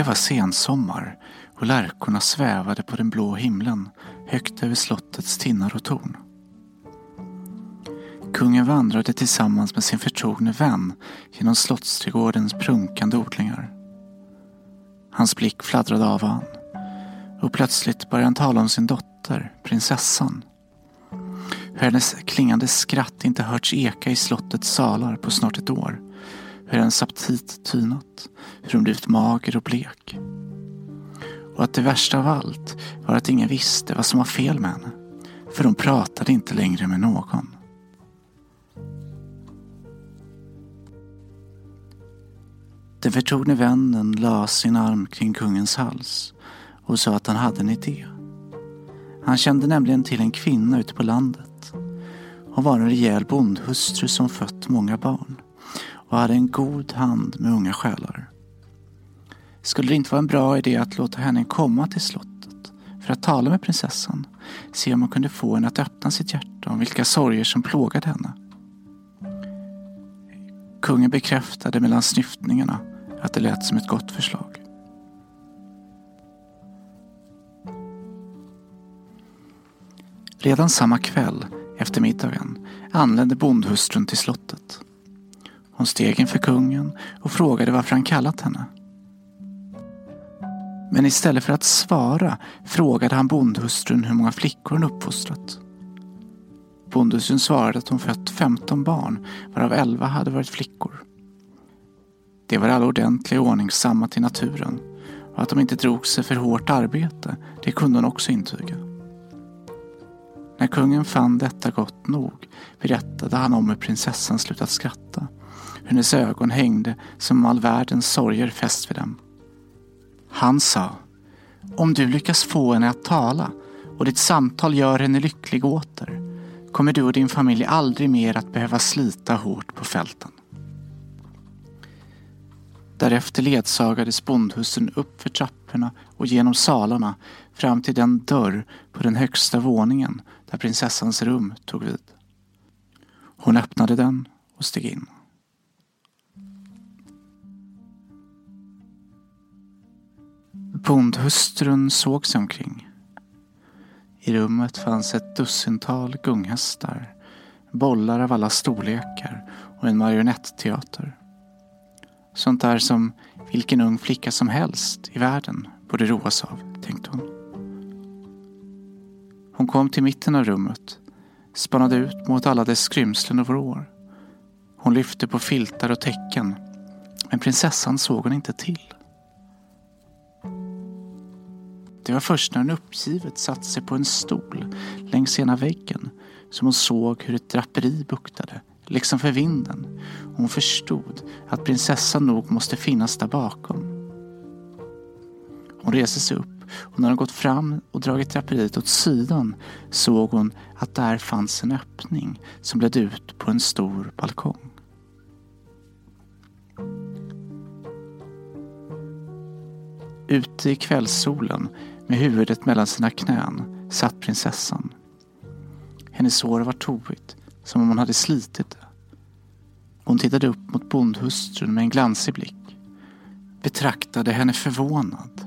Det var sensommar och lärkorna svävade på den blå himlen högt över slottets tinnar och torn. Kungen vandrade tillsammans med sin förtrogne vän genom slottsträdgårdens prunkande odlingar. Hans blick fladdrade av han och plötsligt började han tala om sin dotter, prinsessan. Hur hennes klingande skratt inte hörts eka i slottets salar på snart ett år. Hur hennes aptit tynat, hur hon blivit mager och blek. Och att det värsta av allt var att ingen visste vad som var fel med henne. För hon pratade inte längre med någon. Den förtrogne vännen la sin arm kring kungens hals och sa att han hade en idé. Han kände nämligen till en kvinna ute på landet. Hon var en rejäl bondhustru som fött många barn och hade en god hand med unga själar. Skulle det inte vara en bra idé att låta henne komma till slottet för att tala med prinsessan? Se om hon kunde få henne att öppna sitt hjärta om vilka sorger som plågade henne. Kungen bekräftade mellan snyftningarna att det lät som ett gott förslag. Redan samma kväll, efter middagen, anlände bondhustrun till slottet. Hon steg inför kungen och frågade varför han kallat henne. Men istället för att svara frågade han bondhustrun hur många flickor hon uppfostrat. Bondhustrun svarade att hon fött 15 barn, varav 11 hade varit flickor. De var alla ordentliga och ordningsamma till naturen och att de inte drog sig för hårt arbete, det kunde hon också intyga. När kungen fann detta gott nog berättade han om hur prinsessan slutat skratta, hennes ögon hängde som all världens sorger fäst vid dem. Han sa, om du lyckas få henne att tala och ditt samtal gör henne lycklig åter kommer du och din familj aldrig mer att behöva slita hårt på fälten. Därefter ledsagades bondhustrun upp för trapporna och genom salarna fram till den dörr på den högsta våningen där prinsessans rum tog vid. Hon öppnade den och steg in. Bondhustrun såg sig omkring. I rummet fanns ett dussintal gunghästar, bollar av alla storlekar och en marionetteater. Sånt där som vilken ung flicka som helst i världen borde roas av, tänkte hon. Hon kom till mitten av rummet, spanade ut mot alla dess skrymslen och vrår. Hon lyfte på filtar och täcken, men prinsessan såg hon inte till. Det var först när hon uppgivet satt sig på en stol längs ena väggen som hon såg hur ett draperi buktade, liksom för vinden. Hon förstod att prinsessan nog måste finnas där bakom. Hon reste sig upp och när hon gått fram och dragit draperiet åt sidan såg hon att där fanns en öppning som ledde ut på en stor balkong. Ute i kvällssolen med huvudet mellan sina knän satt prinsessan. Hennes hår var tovigt, som om hon hade slitit det. Hon tittade upp mot bondhustrun med en glansig blick. Betraktade henne förvånad.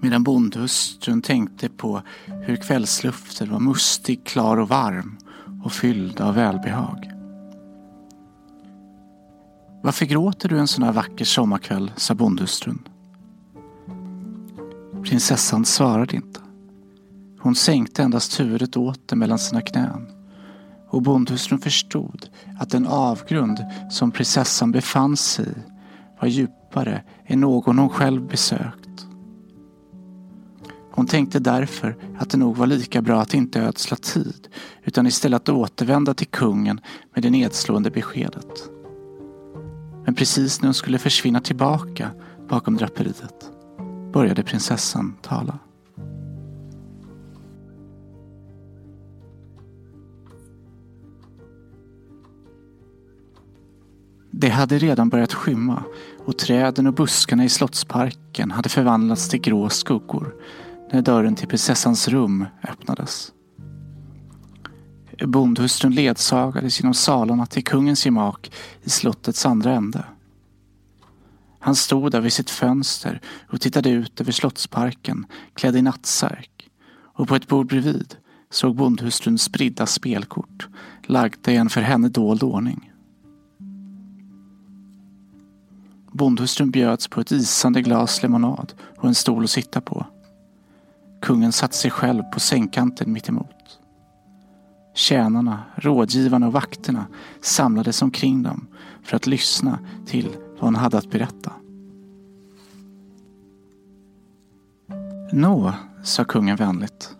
Medan bondhustrun tänkte på hur kvällsluften var mustig, klar och varm och fylld av välbehag. Varför gråter du en sån här vacker sommarkväll, sa bondhustrun. Prinsessan svarade inte. Hon sänkte endast huvudet åter mellan sina knän. Och bondhustrun förstod att den avgrund som prinsessan befann sig i var djupare än någon hon själv besökt. Hon tänkte därför att det nog var lika bra att inte ödsla tid utan istället återvända till kungen med det nedslående beskedet. Men precis när hon skulle försvinna tillbaka bakom draperiet började prinsessan tala. Det hade redan börjat skymma och träden och buskarna i slottsparken hade förvandlats till grå skuggor när dörren till prinsessans rum öppnades. Bondhustrun ledsagades genom salarna till kungens gemak i slottets andra ände. Han stod där vid sitt fönster och tittade ut över slottsparken klädd i nattsärk. Och på ett bord bredvid såg bondhustrun spridda spelkort lagda i en för henne dold ordning. Bondhustrun bjöds på ett isande glas lemonad och en stol att sitta på. Kungen satte sig själv på sängkanten mittemot. Tjänarna, rådgivarna och vakterna samlades omkring dem för att lyssna till vad hon hade att berätta. Nå, sa kungen vänligt.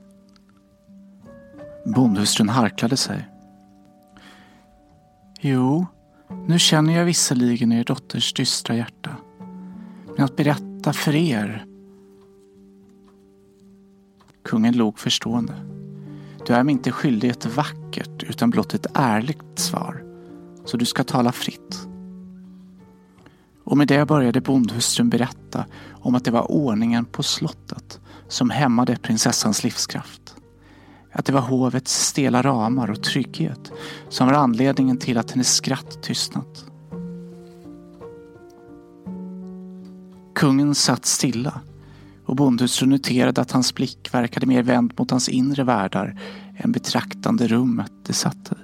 Bondhustrun harklade sig. Jo, nu känner jag visserligen er dotters dystra hjärta. Men att berätta för er... Kungen log förstående. Du är mig inte skyldig ett vackert utan blott ett ärligt svar. Så du ska tala fritt. Och med det började bondhustrun berätta om att det var ordningen på slottet som hämmade prinsessans livskraft. Att det var hovets stela ramar och trygghet som var anledningen till att hennes skratt tystnat. Kungen satt stilla och bondhustrun noterade att hans blick verkade mer vänd mot hans inre världar än betraktande rummet det satt i.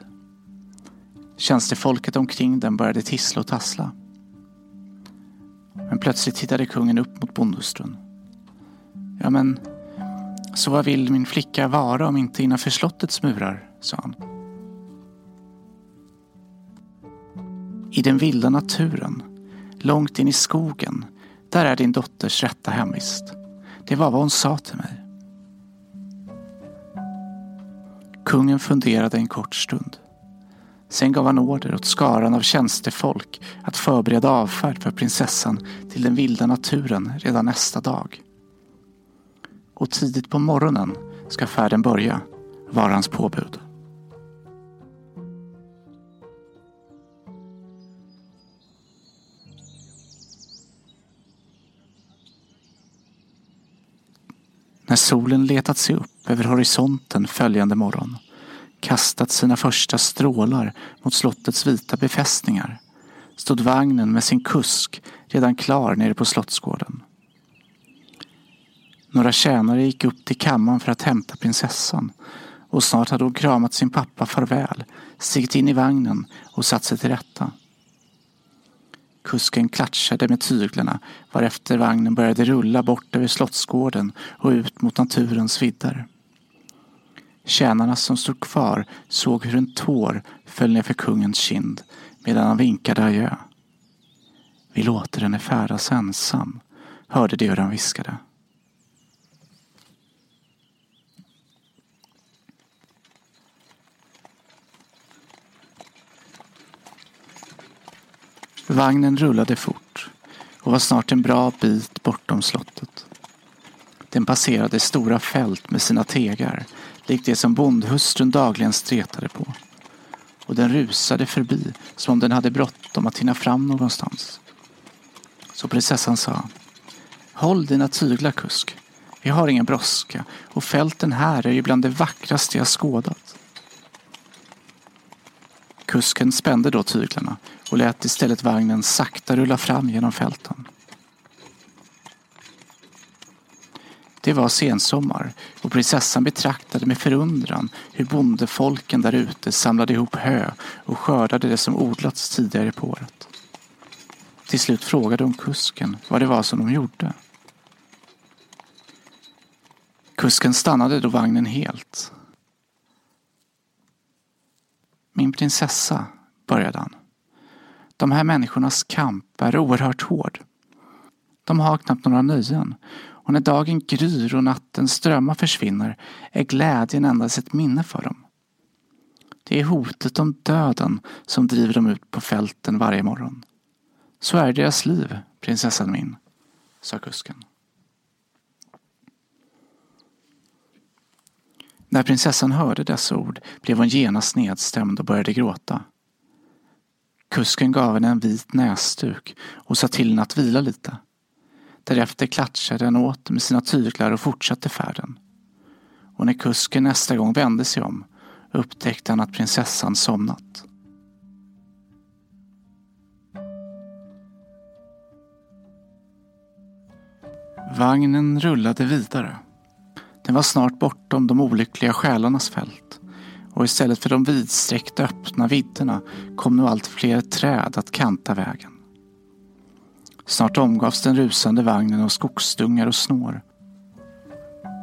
Tjänstefolket omkring den började tissla och tassla. Men plötsligt tittade kungen upp mot bondhustrun. Ja, men så vad vill min flicka vara om inte innanför slottets murar, sa han. I den vilda naturen, långt in i skogen, där är din dotters rätta hemvist. Det var vad hon sa till mig. Kungen funderade en kort stund. Sen gav han order åt skaran av tjänstefolk att förbereda avfärd för prinsessan till den vilda naturen redan nästa dag. Och tidigt på morgonen ska färden börja, var hans påbud. När solen letat sig upp över horisonten följande morgon kastat sina första strålar mot slottets vita befästningar stod vagnen med sin kusk redan klar nere på slottsgården. Några tjänare gick upp till kammaren för att hämta prinsessan och snart hade hon kramat sin pappa farväl, stigit in i vagnen och satt sig till rätta. Kusken klatschade med tyglarna varefter vagnen började rulla bort över slottsgården och ut mot naturens vidder. Tjänarna som stod kvar såg hur en tår föll ner för kungens kind medan han vinkade adjö. Vi låter henne färdas ensam, hörde de hur han viskade. Vagnen rullade fort och var snart en bra bit bortom slottet. Den passerade stora fält med sina tegar likt det som bondhustrun dagligen stretade på. Och den rusade förbi som om den hade bråttom att hinna fram någonstans. Så prinsessan sa Håll dina tyglar kusk. Vi har ingen brådska och fälten här är ju bland det vackraste jag skådat. Kusken spände då tyglarna och lät istället vagnen sakta rulla fram genom fälten. Det var sensommar och prinsessan betraktade med förundran hur bondefolken där ute samlade ihop hö och skördade det som odlats tidigare på året. Till slut frågade hon kusken vad det var som de gjorde. Kusken stannade då vagnen helt. Min prinsessa, började han. De här människornas kamp är oerhört hård. De har knappt några nöjen och när dagen gryr och nattens drömmar försvinner är glädjen endast ett minne för dem. Det är hotet om döden som driver dem ut på fälten varje morgon. Så är deras liv, prinsessan min, sa kusken. När prinsessan hörde dessa ord blev hon genast nedstämd och började gråta. Kusken gav henne en vit näsduk och sa till henne att vila lite. Därefter klatschade han åter med sina tyglar och fortsatte färden. Och när kusken nästa gång vände sig om upptäckte han att prinsessan somnat. Vagnen rullade vidare. Den var snart bortom de olyckliga själarnas fält och istället för de vidsträckta öppna vidderna kom nu allt fler träd att kanta vägen. Snart omgavs den rusande vagnen av skogsdungar och snår.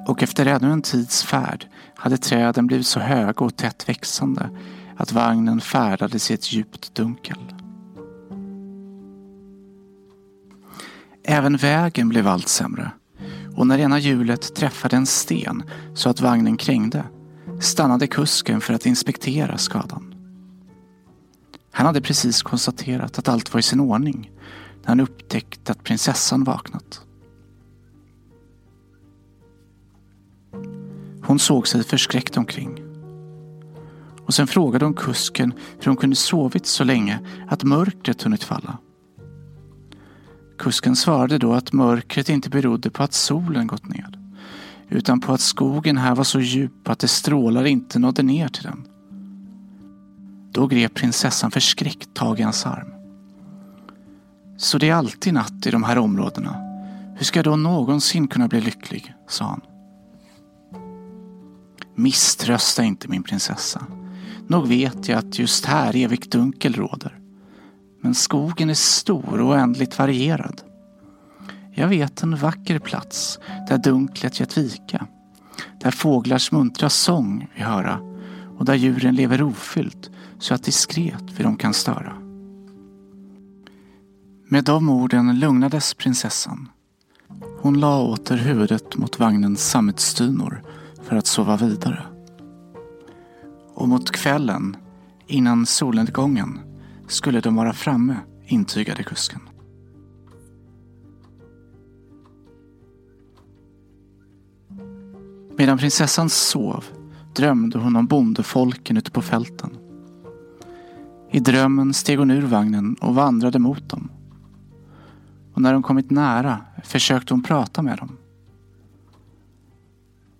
Och efter ännu en tids färd hade träden blivit så höga och tätt växande att vagnen färdades i ett djupt dunkel. Även vägen blev allt sämre och när ena hjulet träffade en sten så att vagnen krängde stannade kusken för att inspektera skadan. Han hade precis konstaterat att allt var i sin ordning när han upptäckte att prinsessan vaknat. Hon såg sig förskräckt omkring. Och sen frågade hon kusken hur hon kunde sovit så länge att mörkret hunnit falla. Kusken svarade då att mörkret inte berodde på att solen gått ned utan på att skogen här var så djup att det strålar inte nådde ner till den. Då grep prinsessan förskräckt tag i hans arm. Så det är alltid natt i de här områdena. Hur ska jag då någonsin kunna bli lycklig? sa han. Misströsta inte min prinsessa. Nog vet jag att just här evigt dunkel råder. Men skogen är stor och oändligt varierad. Jag vet en vacker plats där dunklet gett vika. Där fåglars muntra sång vi höra och där djuren lever ofyllt så att diskret vi dem kan störa. Med de orden lugnades prinsessan. Hon la åter huvudet mot vagnens sammetsdynor för att sova vidare. Och mot kvällen, innan solnedgången, skulle de vara framme, intygade kusken. Medan prinsessan sov drömde hon om bondefolken ute på fälten. I drömmen steg hon ur vagnen och vandrade mot dem. Och när de kommit nära försökte hon prata med dem.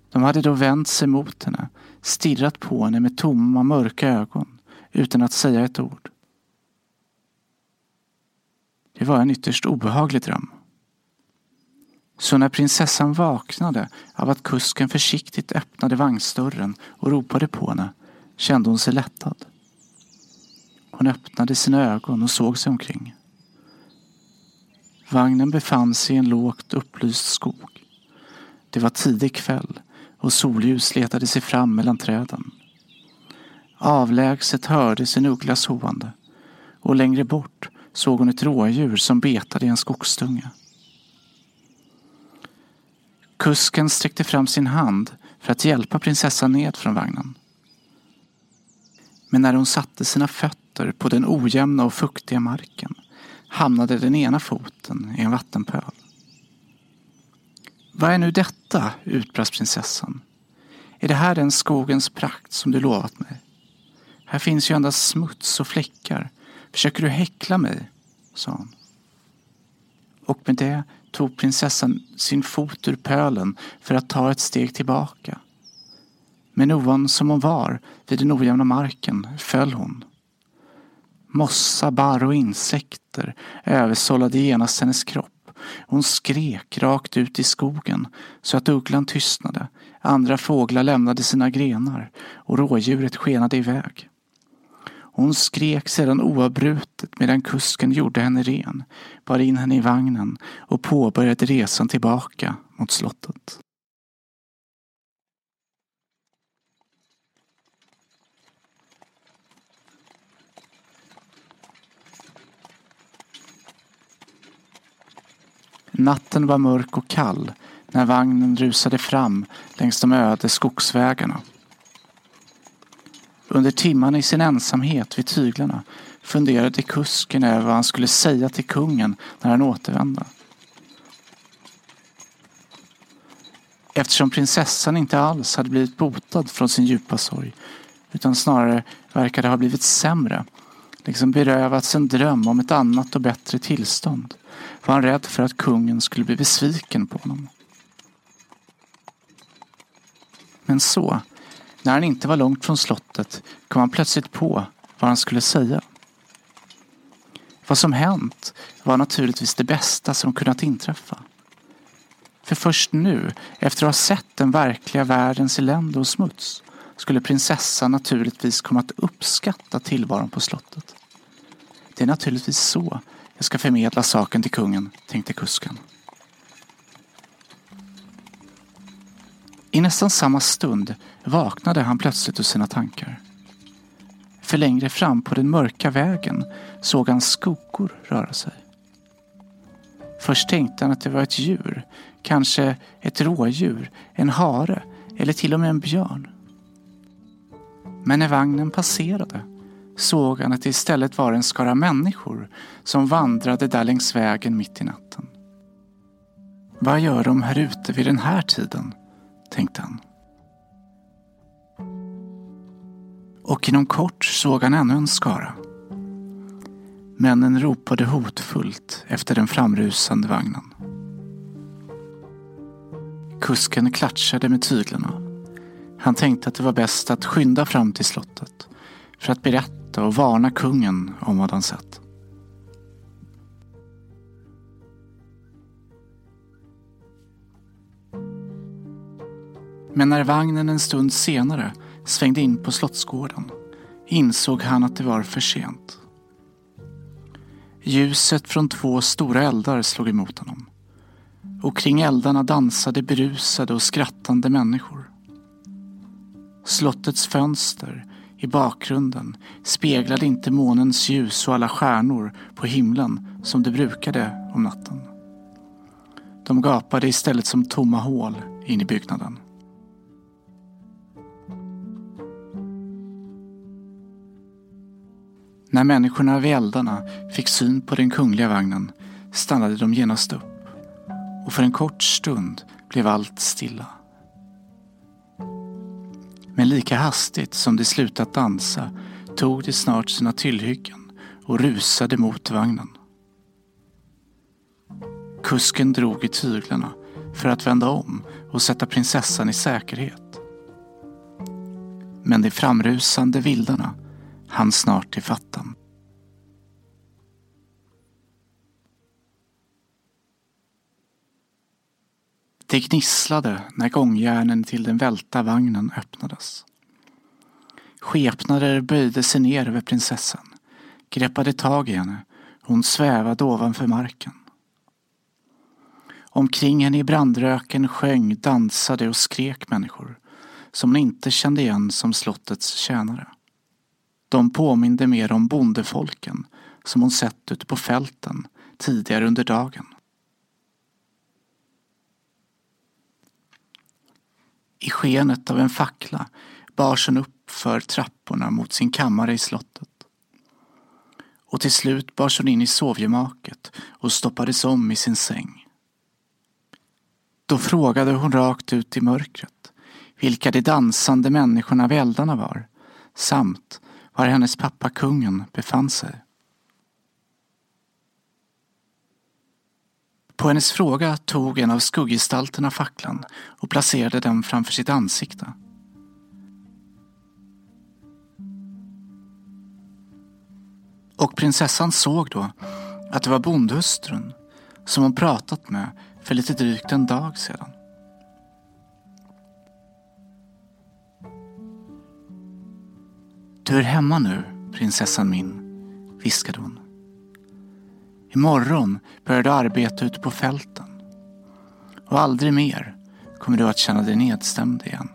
De hade då vänt sig mot henne, stirrat på henne med tomma mörka ögon utan att säga ett ord. Det var en ytterst obehaglig dröm. Så när prinsessan vaknade av att kusken försiktigt öppnade vagnsdörren och ropade på henne kände hon sig lättad. Hon öppnade sina ögon och såg sig omkring. Vagnen befann sig i en lågt upplyst skog. Det var tidig kväll och solljus letade sig fram mellan träden. Avlägset hördes en ugglas hoande och längre bort såg hon ett rådjur som betade i en skogsdunge. Kusken sträckte fram sin hand för att hjälpa prinsessan ned från vagnen. Men när hon satte sina fötter på den ojämna och fuktiga marken hamnade den ena foten i en vattenpöl. Vad är nu detta? utbrast prinsessan. Är det här den skogens prakt som du lovat mig? Här finns ju endast smuts och fläckar. Försöker du häckla mig? sa hon. Och med det tog prinsessan sin fot ur pölen för att ta ett steg tillbaka. Men ovan som hon var vid den ojämna marken föll hon. Mossa, barr och insekter översållade genast hennes kropp. Hon skrek rakt ut i skogen så att ugglan tystnade. Andra fåglar lämnade sina grenar och rådjuret skenade iväg. Hon skrek sedan oavbrutet medan kusken gjorde henne ren, bar in henne i vagnen och påbörjade resan tillbaka mot slottet. Natten var mörk och kall när vagnen rusade fram längs de öde skogsvägarna. Under timmarna i sin ensamhet vid tyglarna funderade kusken över vad han skulle säga till kungen när han återvände. Eftersom prinsessan inte alls hade blivit botad från sin djupa sorg utan snarare verkade ha blivit sämre, liksom berövats en dröm om ett annat och bättre tillstånd, var han rädd för att kungen skulle bli besviken på honom. Men så, när han inte var långt från slottet kom han plötsligt på vad han skulle säga. Vad som hänt var naturligtvis det bästa som kunnat inträffa. För först nu, efter att ha sett den verkliga världens elände och smuts, skulle prinsessan naturligtvis komma att uppskatta tillvaron på slottet. Det är naturligtvis så jag ska förmedla saken till kungen, tänkte kusken. I nästan samma stund vaknade han plötsligt ur sina tankar. För längre fram på den mörka vägen såg han skuggor röra sig. Först tänkte han att det var ett djur, kanske ett rådjur, en hare eller till och med en björn. Men när vagnen passerade såg han att det istället var en skara människor som vandrade där längs vägen mitt i natten. Vad gör de här ute vid den här tiden? tänkte han. Och inom kort såg han ännu en skara. Männen ropade hotfullt efter den framrusande vagnen. Kusken klatschade med tyglarna. Han tänkte att det var bäst att skynda fram till slottet för att berätta och varna kungen om vad han sett. Men när vagnen en stund senare svängde in på slottsgården insåg han att det var för sent. Ljuset från två stora eldar slog emot honom. Och kring eldarna dansade berusade och skrattande människor. Slottets fönster i bakgrunden speglade inte månens ljus och alla stjärnor på himlen som det brukade om natten. De gapade istället som tomma hål in i byggnaden. När människorna vid eldarna fick syn på den kungliga vagnen stannade de genast upp och för en kort stund blev allt stilla. Men lika hastigt som de slutat dansa tog de snart sina tillhyggen och rusade mot vagnen. Kusken drog i tyglarna för att vända om och sätta prinsessan i säkerhet. Men de framrusande vildarna hann snart till fatten. Det gnisslade när gångjärnen till den välta vagnen öppnades. Skepnader böjde sig ner över prinsessan, greppade tag i henne och hon svävade ovanför marken. Omkring henne i brandröken sjöng, dansade och skrek människor som hon inte kände igen som slottets tjänare. De påminde mer om bondefolken som hon sett ute på fälten tidigare under dagen. I skenet av en fackla bars hon upp för trapporna mot sin kammare i slottet. Och till slut bars hon in i sovgemaket och stoppades om i sin säng. Då frågade hon rakt ut i mörkret vilka de dansande människorna vid eldarna var samt var hennes pappa kungen befann sig. På hennes fråga tog en av skugggestalterna facklan och placerade den framför sitt ansikte. Och prinsessan såg då att det var bondhustrun som hon pratat med för lite drygt en dag sedan. Du är hemma nu, prinsessan min, viskade hon. Imorgon börjar du arbeta ute på fälten. Och aldrig mer kommer du att känna dig nedstämd igen.